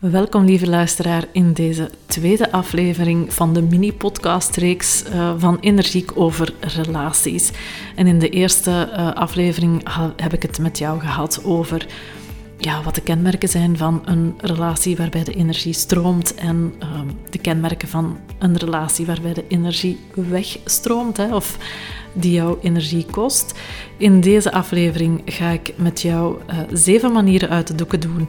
Welkom, lieve luisteraar, in deze tweede aflevering van de mini-podcastreeks uh, van Energiek over relaties. En in de eerste uh, aflevering heb ik het met jou gehad over ja, wat de kenmerken zijn van een relatie waarbij de energie stroomt en uh, de kenmerken van een relatie waarbij de energie wegstroomt hè, of die jouw energie kost. In deze aflevering ga ik met jou uh, zeven manieren uit de doeken doen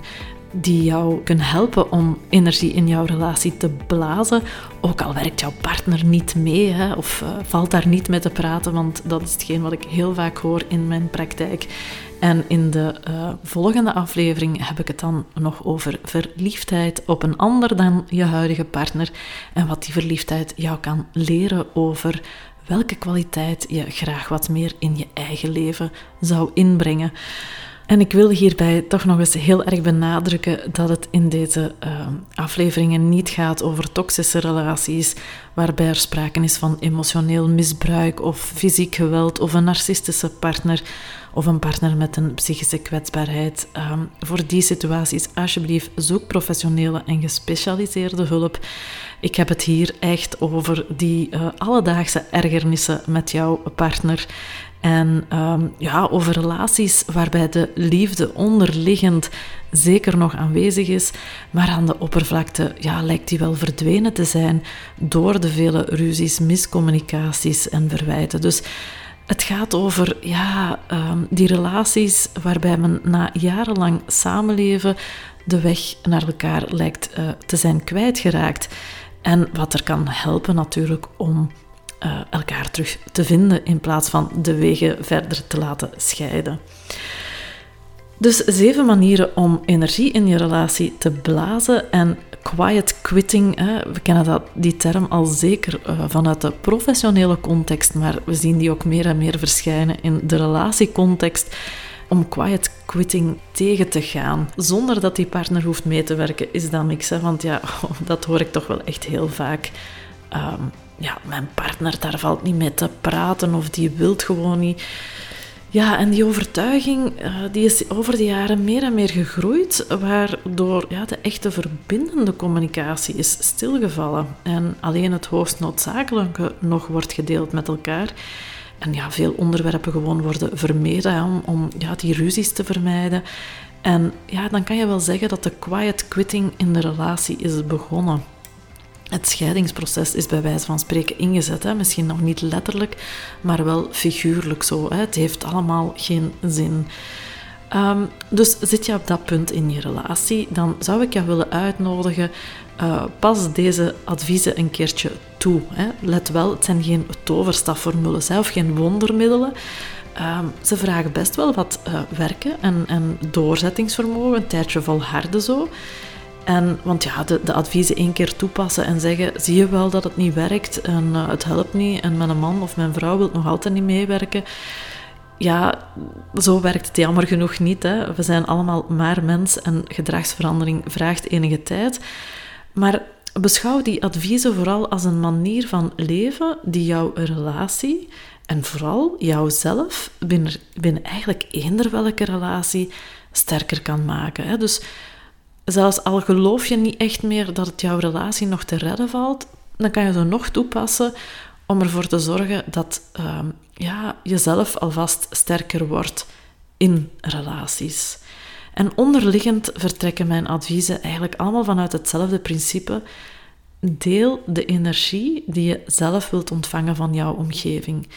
die jou kunnen helpen om energie in jouw relatie te blazen. Ook al werkt jouw partner niet mee hè, of uh, valt daar niet mee te praten, want dat is hetgeen wat ik heel vaak hoor in mijn praktijk. En in de uh, volgende aflevering heb ik het dan nog over verliefdheid op een ander dan je huidige partner en wat die verliefdheid jou kan leren over welke kwaliteit je graag wat meer in je eigen leven zou inbrengen. En ik wil hierbij toch nog eens heel erg benadrukken dat het in deze uh, afleveringen niet gaat over toxische relaties, waarbij er sprake is van emotioneel misbruik of fysiek geweld of een narcistische partner of een partner met een psychische kwetsbaarheid. Um, voor die situaties, alsjeblieft, zoek professionele en gespecialiseerde hulp. Ik heb het hier echt over die uh, alledaagse ergernissen met jouw partner. En um, ja, over relaties waarbij de liefde onderliggend zeker nog aanwezig is, maar aan de oppervlakte ja, lijkt die wel verdwenen te zijn door de vele ruzies, miscommunicaties en verwijten. Dus het gaat over ja, um, die relaties waarbij men na jarenlang samenleven de weg naar elkaar lijkt uh, te zijn kwijtgeraakt. En wat er kan helpen natuurlijk om uh, elkaar terug te vinden in plaats van de wegen verder te laten scheiden. Dus zeven manieren om energie in je relatie te blazen en quiet quitting. Hè, we kennen dat, die term al zeker uh, vanuit de professionele context, maar we zien die ook meer en meer verschijnen in de relatiecontext. Om quiet quitting tegen te gaan, zonder dat die partner hoeft mee te werken, is dat niks. Hè? Want ja, dat hoor ik toch wel echt heel vaak. Um, ja, mijn partner, daar valt niet mee te praten of die wilt gewoon niet. Ja, en die overtuiging uh, die is over de jaren meer en meer gegroeid, waardoor ja, de echte verbindende communicatie is stilgevallen en alleen het hoogst noodzakelijke nog wordt gedeeld met elkaar. En ja, veel onderwerpen gewoon worden vermeden om, om ja, die ruzies te vermijden. En ja, dan kan je wel zeggen dat de quiet quitting in de relatie is begonnen. Het scheidingsproces is bij wijze van spreken ingezet. Hè? Misschien nog niet letterlijk, maar wel figuurlijk zo. Hè? Het heeft allemaal geen zin. Um, dus zit je op dat punt in je relatie, dan zou ik je willen uitnodigen. Uh, pas deze adviezen een keertje toe. Hè? Let wel, het zijn geen toverstafformules of geen wondermiddelen. Um, ze vragen best wel wat uh, werken en, en doorzettingsvermogen, een tijdje volharden zo. En, want ja, de, de adviezen één keer toepassen en zeggen: zie je wel dat het niet werkt en uh, het helpt niet en mijn man of mijn vrouw wil nog altijd niet meewerken. Ja, zo werkt het jammer genoeg niet. Hè. We zijn allemaal maar mens en gedragsverandering vraagt enige tijd. Maar beschouw die adviezen vooral als een manier van leven die jouw relatie en vooral jouzelf binnen, binnen eigenlijk eender welke relatie sterker kan maken. Hè. Dus Zelfs al geloof je niet echt meer dat het jouw relatie nog te redden valt, dan kan je ze nog toepassen om ervoor te zorgen dat uh, ja, jezelf alvast sterker wordt in relaties. En onderliggend vertrekken mijn adviezen eigenlijk allemaal vanuit hetzelfde principe. Deel de energie die je zelf wilt ontvangen van jouw omgeving.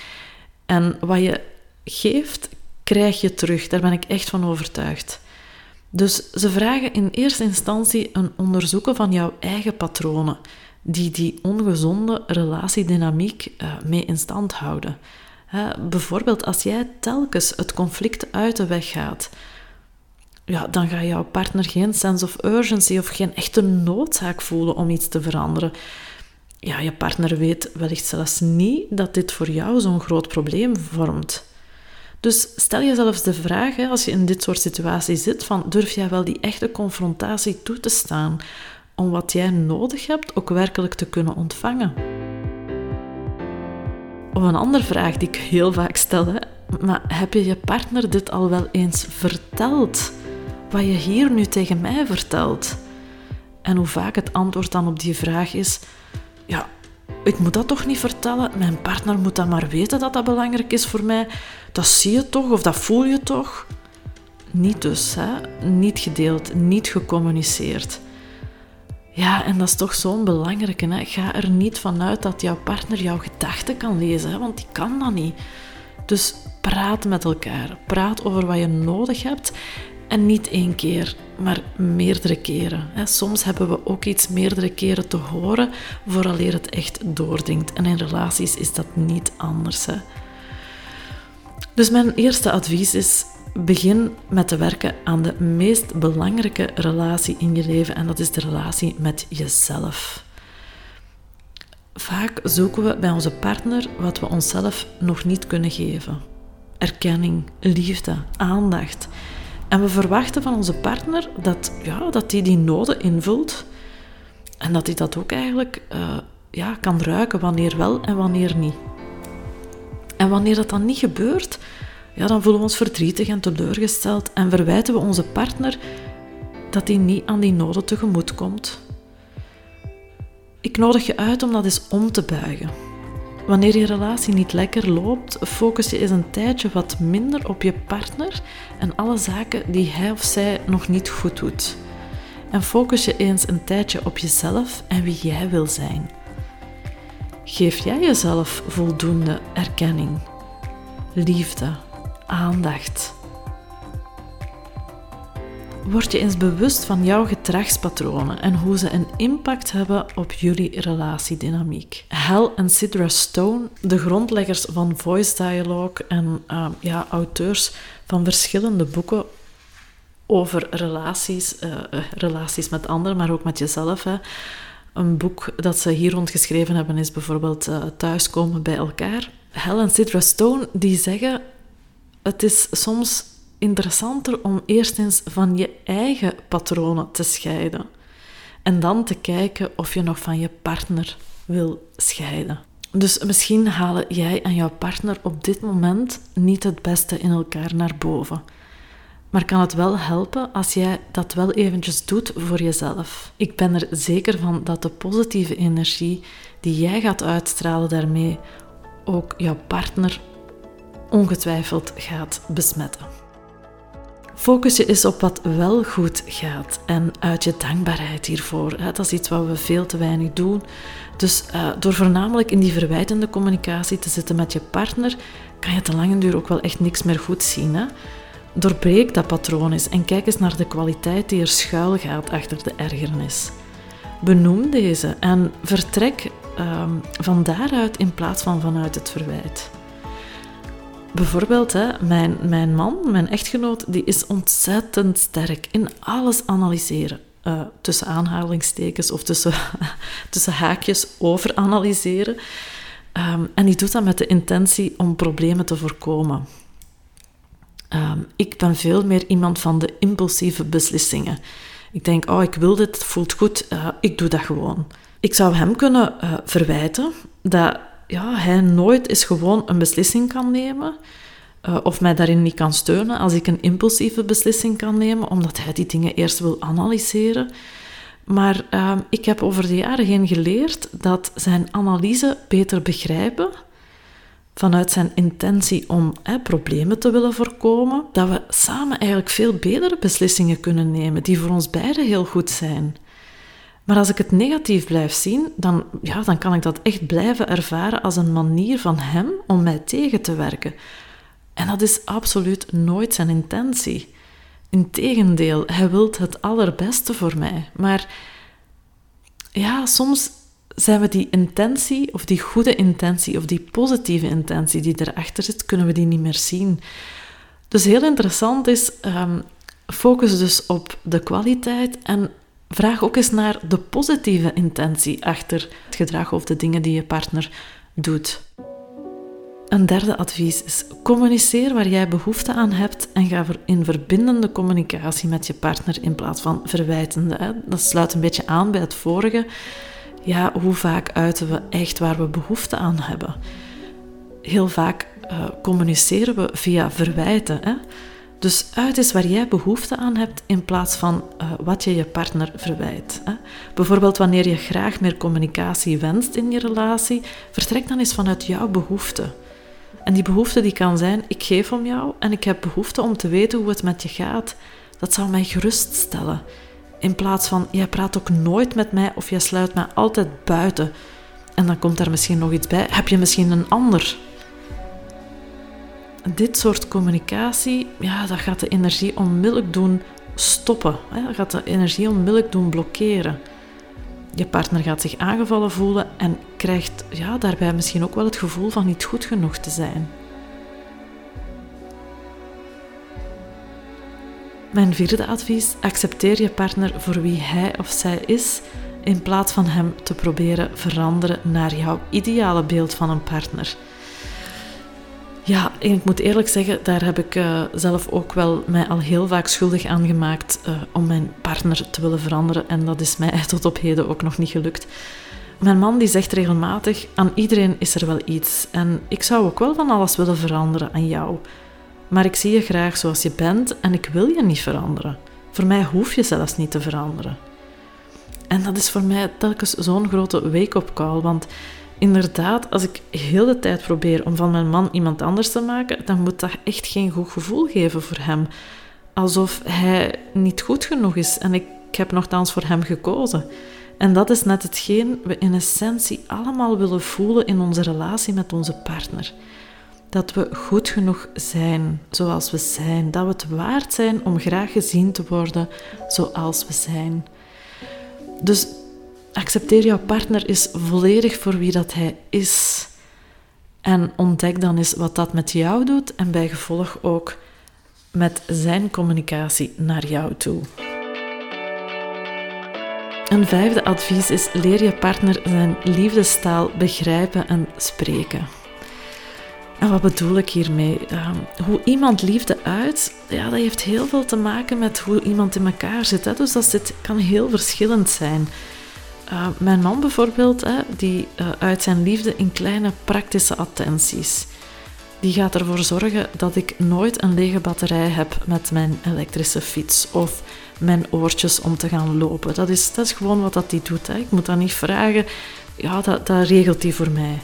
En wat je geeft, krijg je terug. Daar ben ik echt van overtuigd. Dus ze vragen in eerste instantie een onderzoeken van jouw eigen patronen, die die ongezonde relatiedynamiek uh, mee in stand houden. bijvoorbeeld als jij telkens het conflict uit de weg gaat, ja, dan gaat jouw partner geen sense of urgency of geen echte noodzaak voelen om iets te veranderen. Ja, je partner weet wellicht zelfs niet dat dit voor jou zo'n groot probleem vormt. Dus stel jezelf de vraag, hè, als je in dit soort situaties zit, van durf jij wel die echte confrontatie toe te staan om wat jij nodig hebt ook werkelijk te kunnen ontvangen? Of een andere vraag die ik heel vaak stel, maar heb je je partner dit al wel eens verteld? Wat je hier nu tegen mij vertelt? En hoe vaak het antwoord dan op die vraag is: ja, ik moet dat toch niet vertellen? Mijn partner moet dan maar weten dat dat belangrijk is voor mij. Dat zie je toch of dat voel je toch? Niet dus, hè? niet gedeeld, niet gecommuniceerd. Ja, en dat is toch zo'n belangrijke. Hè? Ga er niet vanuit dat jouw partner jouw gedachten kan lezen, want die kan dat niet. Dus praat met elkaar. Praat over wat je nodig hebt. En niet één keer, maar meerdere keren. Soms hebben we ook iets meerdere keren te horen vooraleer het echt doordringt. En in relaties is dat niet anders. Dus mijn eerste advies is: begin met te werken aan de meest belangrijke relatie in je leven en dat is de relatie met jezelf. Vaak zoeken we bij onze partner wat we onszelf nog niet kunnen geven: erkenning, liefde, aandacht. En we verwachten van onze partner dat, ja, dat die die noden invult en dat hij dat ook eigenlijk uh, ja, kan ruiken wanneer wel en wanneer niet. En wanneer dat dan niet gebeurt, ja, dan voelen we ons verdrietig en teleurgesteld en verwijten we onze partner dat hij niet aan die noden tegemoet komt. Ik nodig je uit om dat eens om te buigen. Wanneer je relatie niet lekker loopt, focus je eens een tijdje wat minder op je partner en alle zaken die hij of zij nog niet goed doet. En focus je eens een tijdje op jezelf en wie jij wil zijn. Geef jij jezelf voldoende erkenning, liefde, aandacht. Word je eens bewust van jouw gedragspatronen en hoe ze een impact hebben op jullie relatiedynamiek. Hal en Sidra Stone, de grondleggers van Voice Dialogue en uh, ja, auteurs van verschillende boeken over relaties, uh, relaties met anderen, maar ook met jezelf. Hè. Een boek dat ze hier rond geschreven hebben is bijvoorbeeld uh, Thuiskomen bij elkaar. Hal en Sidra Stone die zeggen het is soms interessanter om eerst eens van je eigen patronen te scheiden. En dan te kijken of je nog van je partner wil scheiden. Dus misschien halen jij en jouw partner op dit moment niet het beste in elkaar naar boven. Maar kan het wel helpen als jij dat wel eventjes doet voor jezelf? Ik ben er zeker van dat de positieve energie die jij gaat uitstralen daarmee ook jouw partner ongetwijfeld gaat besmetten. Focus je eens op wat wel goed gaat en uit je dankbaarheid hiervoor. Dat is iets wat we veel te weinig doen. Dus uh, door voornamelijk in die verwijtende communicatie te zitten met je partner, kan je te lange duur ook wel echt niks meer goed zien. Hè? Doorbreek dat patroon eens en kijk eens naar de kwaliteit die er schuil gaat achter de ergernis. Benoem deze en vertrek um, van daaruit in plaats van vanuit het verwijt. Bijvoorbeeld, hè, mijn, mijn man, mijn echtgenoot, die is ontzettend sterk in alles analyseren. Uh, tussen aanhalingstekens of tussen, tussen haakjes over analyseren. Um, en die doet dat met de intentie om problemen te voorkomen. Um, ik ben veel meer iemand van de impulsieve beslissingen. Ik denk, oh, ik wil dit, het voelt goed, uh, ik doe dat gewoon. Ik zou hem kunnen uh, verwijten dat ja, hij nooit is gewoon een beslissing kan nemen. Uh, of mij daarin niet kan steunen als ik een impulsieve beslissing kan nemen, omdat hij die dingen eerst wil analyseren. Maar uh, ik heb over de jaren heen geleerd dat zijn analyse beter begrijpen, vanuit zijn intentie om problemen te willen voorkomen, dat we samen eigenlijk veel betere beslissingen kunnen nemen, die voor ons beiden heel goed zijn. Maar als ik het negatief blijf zien, dan, ja, dan kan ik dat echt blijven ervaren als een manier van hem om mij tegen te werken. En dat is absoluut nooit zijn intentie. Integendeel, hij wil het allerbeste voor mij. Maar ja, soms zijn we die intentie, of die goede intentie, of die positieve intentie die erachter zit, kunnen we die niet meer zien. Dus heel interessant is, um, focus dus op de kwaliteit en vraag ook eens naar de positieve intentie achter het gedrag of de dingen die je partner doet. Een derde advies is: communiceer waar jij behoefte aan hebt en ga in verbindende communicatie met je partner in plaats van verwijtende. Dat sluit een beetje aan bij het vorige. Ja, hoe vaak uiten we echt waar we behoefte aan hebben? Heel vaak uh, communiceren we via verwijten. Hè? Dus uit is waar jij behoefte aan hebt in plaats van uh, wat je je partner verwijt. Hè. Bijvoorbeeld wanneer je graag meer communicatie wenst in je relatie, vertrek dan eens vanuit jouw behoefte. En die behoefte die kan zijn, ik geef om jou en ik heb behoefte om te weten hoe het met je gaat. Dat zou mij geruststellen. In plaats van, jij praat ook nooit met mij of jij sluit mij altijd buiten. En dan komt daar misschien nog iets bij. Heb je misschien een ander? Dit soort communicatie, ja, dat gaat de energie onmiddellijk doen stoppen. Hè? Dat gaat de energie onmiddellijk doen blokkeren. Je partner gaat zich aangevallen voelen en krijgt ja, daarbij misschien ook wel het gevoel van niet goed genoeg te zijn. Mijn vierde advies: accepteer je partner voor wie hij of zij is, in plaats van hem te proberen veranderen naar jouw ideale beeld van een partner. Ja, ik moet eerlijk zeggen, daar heb ik uh, zelf ook wel mij al heel vaak schuldig aan gemaakt uh, om mijn partner te willen veranderen. En dat is mij tot op heden ook nog niet gelukt. Mijn man die zegt regelmatig, aan iedereen is er wel iets. En ik zou ook wel van alles willen veranderen aan jou. Maar ik zie je graag zoals je bent en ik wil je niet veranderen. Voor mij hoef je zelfs niet te veranderen. En dat is voor mij telkens zo'n grote wake-up call, want inderdaad, als ik heel de tijd probeer om van mijn man iemand anders te maken, dan moet dat echt geen goed gevoel geven voor hem. Alsof hij niet goed genoeg is en ik heb nogthans voor hem gekozen. En dat is net hetgeen we in essentie allemaal willen voelen in onze relatie met onze partner. Dat we goed genoeg zijn zoals we zijn. Dat we het waard zijn om graag gezien te worden zoals we zijn. Dus accepteer jouw partner is volledig voor wie dat hij is. En ontdek dan eens wat dat met jou doet en bij gevolg ook met zijn communicatie naar jou toe. Een vijfde advies is: leer je partner zijn liefdestaal begrijpen en spreken. En wat bedoel ik hiermee? Ehm, hoe iemand liefde uit, ja, dat heeft heel veel te maken met hoe iemand in elkaar zit. Hè? Dus dat zit, kan heel verschillend zijn. Uh, mijn man bijvoorbeeld, hè, die uh, uit zijn liefde in kleine praktische attenties. Die gaat ervoor zorgen dat ik nooit een lege batterij heb met mijn elektrische fiets of mijn oortjes om te gaan lopen. Dat is, dat is gewoon wat dat die doet. Hè. Ik moet dat niet vragen. Ja, dat, dat regelt hij voor mij.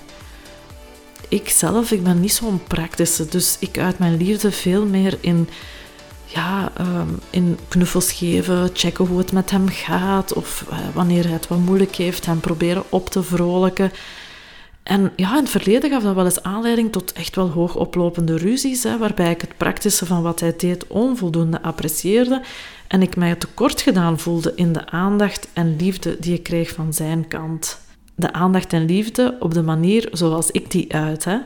Ik zelf, ik ben niet zo'n praktische, dus ik uit mijn liefde veel meer in ja, um, in knuffels geven, checken hoe het met hem gaat of uh, wanneer hij het wat moeilijk heeft, hem proberen op te vrolijken. En ja, in het verleden gaf dat wel eens aanleiding tot echt wel hoogoplopende ruzies, hè, waarbij ik het praktische van wat hij deed onvoldoende apprecieerde en ik mij tekort gedaan voelde in de aandacht en liefde die ik kreeg van zijn kant. De aandacht en liefde op de manier zoals ik die uit. Hè.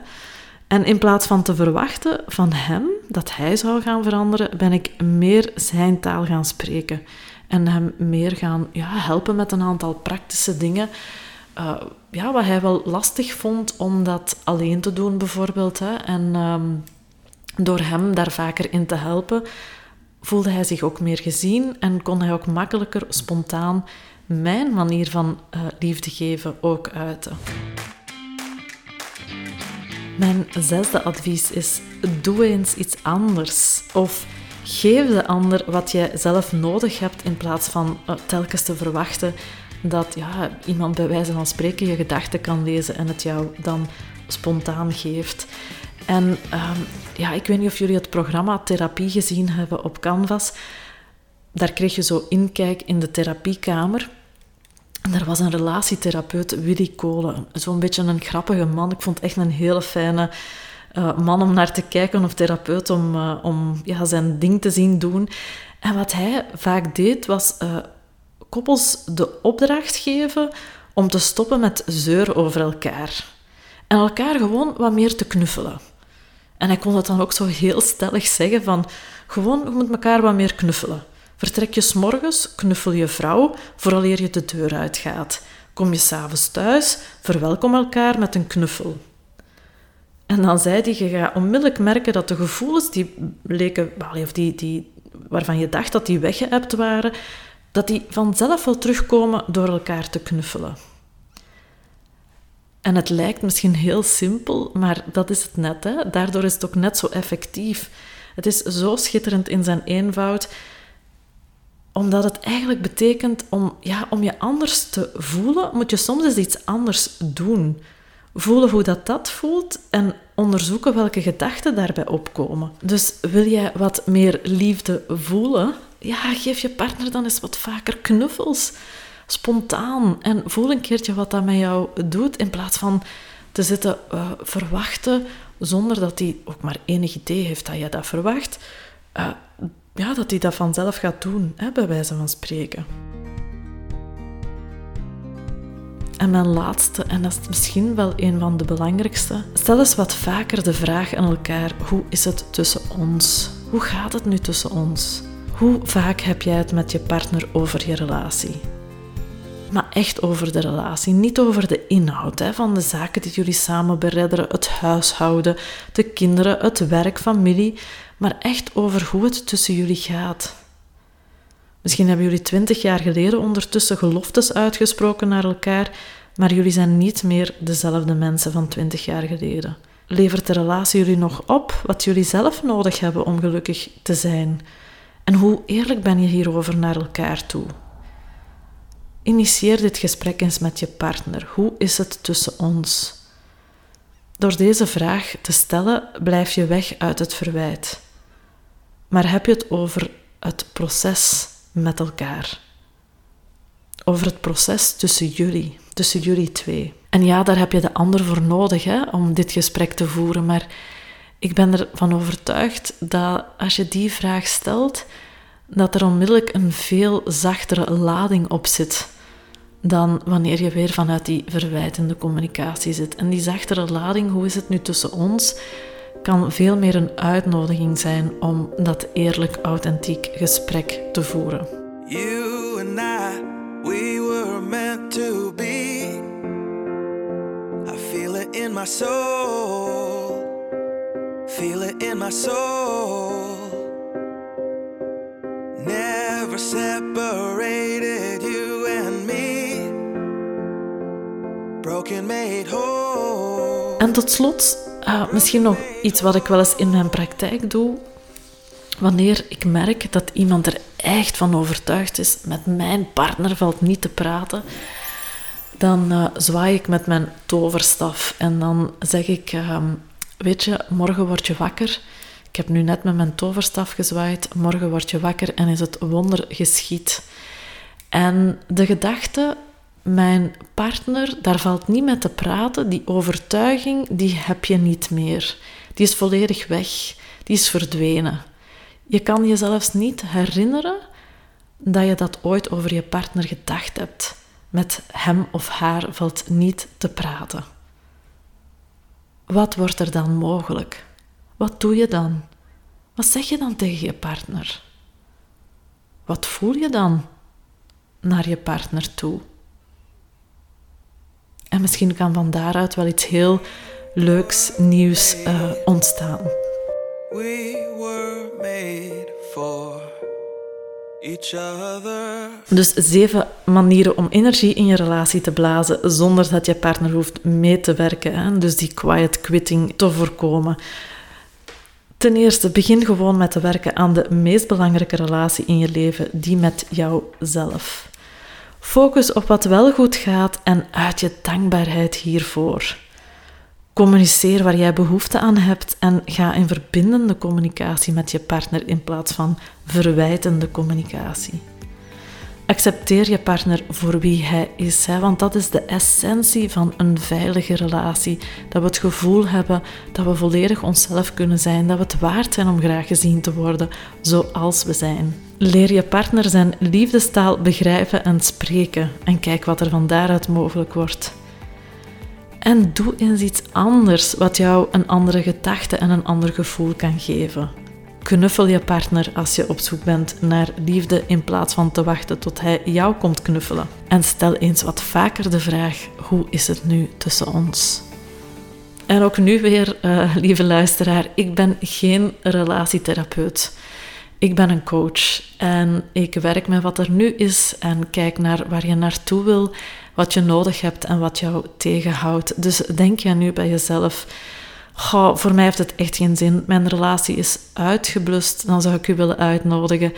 En in plaats van te verwachten van hem dat hij zou gaan veranderen, ben ik meer zijn taal gaan spreken. En hem meer gaan ja, helpen met een aantal praktische dingen. Uh, ja, wat hij wel lastig vond om dat alleen te doen, bijvoorbeeld. Hè. En um, door hem daar vaker in te helpen, voelde hij zich ook meer gezien en kon hij ook makkelijker spontaan mijn manier van uh, liefde geven ook uiten. Mijn zesde advies is: doe eens iets anders. Of geef de ander wat jij zelf nodig hebt in plaats van uh, telkens te verwachten dat ja, iemand bij wijze van spreken je gedachten kan lezen en het jou dan spontaan geeft. En um, ja, ik weet niet of jullie het programma Therapie gezien hebben op Canvas. Daar kreeg je zo inkijk in de therapiekamer. En er was een relatietherapeut, Willy Kolen. Zo'n beetje een grappige man. Ik vond echt een hele fijne uh, man om naar te kijken, of therapeut om, uh, om ja, zijn ding te zien doen. En wat hij vaak deed, was uh, koppels de opdracht geven om te stoppen met zeur over elkaar. En elkaar gewoon wat meer te knuffelen. En hij kon dat dan ook zo heel stellig zeggen van... Gewoon, je moet elkaar wat meer knuffelen. Vertrek je s'morgens, knuffel je vrouw vooraleer je de deur uitgaat. Kom je s'avonds thuis, verwelkom elkaar met een knuffel. En dan zei hij, je gaat onmiddellijk merken dat de gevoelens die leken, of die, die, waarvan je dacht dat die weggeëpt waren, dat die vanzelf wel terugkomen door elkaar te knuffelen. En het lijkt misschien heel simpel, maar dat is het net. Hè? Daardoor is het ook net zo effectief. Het is zo schitterend in zijn eenvoud, omdat het eigenlijk betekent om, ja, om je anders te voelen, moet je soms eens iets anders doen. Voelen hoe dat, dat voelt en onderzoeken welke gedachten daarbij opkomen. Dus wil jij wat meer liefde voelen? Ja, geef je partner dan eens wat vaker knuffels. Spontaan. En voel een keertje wat dat met jou doet in plaats van te zitten uh, verwachten zonder dat hij ook maar enig idee heeft dat je dat verwacht. Uh, ja, dat hij dat vanzelf gaat doen, hè, bij wijze van spreken. En mijn laatste, en dat is misschien wel een van de belangrijkste, stel eens wat vaker de vraag aan elkaar: hoe is het tussen ons? Hoe gaat het nu tussen ons? Hoe vaak heb jij het met je partner over je relatie? Maar echt over de relatie, niet over de inhoud hè, van de zaken die jullie samen beredderen, het huishouden, de kinderen, het werk, familie, maar echt over hoe het tussen jullie gaat. Misschien hebben jullie twintig jaar geleden ondertussen geloftes uitgesproken naar elkaar, maar jullie zijn niet meer dezelfde mensen van twintig jaar geleden. Levert de relatie jullie nog op wat jullie zelf nodig hebben om gelukkig te zijn? En hoe eerlijk ben je hierover naar elkaar toe? Initieer dit gesprek eens met je partner. Hoe is het tussen ons? Door deze vraag te stellen, blijf je weg uit het verwijt. Maar heb je het over het proces met elkaar? Over het proces tussen jullie, tussen jullie twee. En ja, daar heb je de ander voor nodig hè, om dit gesprek te voeren. Maar ik ben ervan overtuigd dat als je die vraag stelt, dat er onmiddellijk een veel zachtere lading op zit dan wanneer je weer vanuit die verwijtende communicatie zit. En die zachtere lading, hoe is het nu tussen ons, kan veel meer een uitnodiging zijn om dat eerlijk, authentiek gesprek te voeren. You and I, we were meant to be. I feel it in my soul. Feel it in my soul. Never separated you and me. Broken made whole. En tot slot uh, misschien nog iets wat ik wel eens in mijn praktijk doe. Wanneer ik merk dat iemand er echt van overtuigd is, met mijn partner valt niet te praten, dan uh, zwaai ik met mijn toverstaf en dan zeg ik: uh, Weet je, morgen word je wakker. Ik heb nu net met mijn toverstaf gezwaaid. Morgen word je wakker en is het wonder geschied. En de gedachte mijn partner, daar valt niet mee te praten. Die overtuiging, die heb je niet meer. Die is volledig weg. Die is verdwenen. Je kan je zelfs niet herinneren dat je dat ooit over je partner gedacht hebt. Met hem of haar valt niet te praten. Wat wordt er dan mogelijk? Wat doe je dan? Wat zeg je dan tegen je partner? Wat voel je dan naar je partner toe? En misschien kan van daaruit wel iets heel leuks, nieuws uh, ontstaan. We were made for each other. Dus zeven manieren om energie in je relatie te blazen zonder dat je partner hoeft mee te werken. Hè? Dus die quiet quitting te voorkomen. Ten eerste, begin gewoon met te werken aan de meest belangrijke relatie in je leven, die met jouzelf. Focus op wat wel goed gaat en uit je dankbaarheid hiervoor. Communiceer waar jij behoefte aan hebt en ga in verbindende communicatie met je partner in plaats van verwijtende communicatie. Accepteer je partner voor wie hij is, want dat is de essentie van een veilige relatie. Dat we het gevoel hebben dat we volledig onszelf kunnen zijn, dat we het waard zijn om graag gezien te worden zoals we zijn. Leer je partner zijn liefdestaal begrijpen en spreken en kijk wat er van daaruit mogelijk wordt. En doe eens iets anders wat jou een andere gedachte en een ander gevoel kan geven. Knuffel je partner als je op zoek bent naar liefde in plaats van te wachten tot hij jou komt knuffelen. En stel eens wat vaker de vraag: hoe is het nu tussen ons? En ook nu weer, uh, lieve luisteraar, ik ben geen relatietherapeut. Ik ben een coach en ik werk met wat er nu is en kijk naar waar je naartoe wil, wat je nodig hebt en wat jou tegenhoudt. Dus denk je nu bij jezelf Goh, voor mij heeft het echt geen zin. Mijn relatie is uitgeblust. Dan zou ik u willen uitnodigen.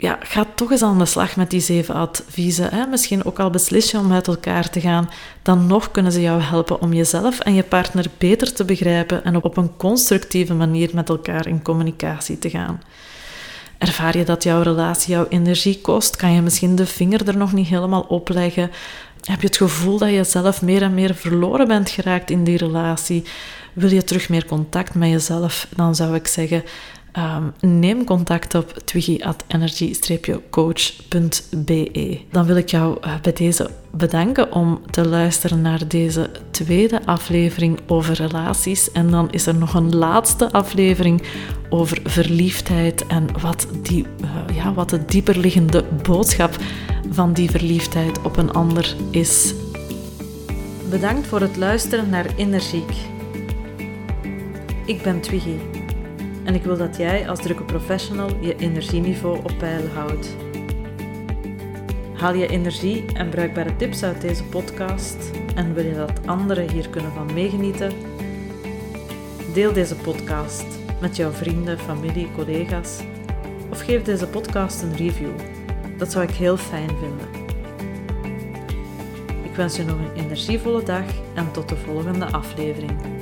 Ja, ga toch eens aan de slag met die zeven adviezen. Hè? Misschien ook al beslis je om uit elkaar te gaan, dan nog kunnen ze jou helpen om jezelf en je partner beter te begrijpen en op een constructieve manier met elkaar in communicatie te gaan. Ervaar je dat jouw relatie jouw energie kost? Kan je misschien de vinger er nog niet helemaal op leggen? Heb je het gevoel dat je zelf meer en meer verloren bent geraakt in die relatie? Wil je terug meer contact met jezelf? Dan zou ik zeggen, Um, neem contact op twiggy.energy-coach.be. Dan wil ik jou uh, bij deze bedanken om te luisteren naar deze tweede aflevering over relaties. En dan is er nog een laatste aflevering over verliefdheid en wat, die, uh, ja, wat de dieperliggende boodschap van die verliefdheid op een ander is. Bedankt voor het luisteren naar Energiek. Ik ben Twiggy en ik wil dat jij als drukke professional je energieniveau op peil houdt. Haal je energie en bruikbare tips uit deze podcast en wil je dat anderen hier kunnen van meegenieten? Deel deze podcast met jouw vrienden, familie, collega's of geef deze podcast een review. Dat zou ik heel fijn vinden. Ik wens je nog een energievolle dag en tot de volgende aflevering.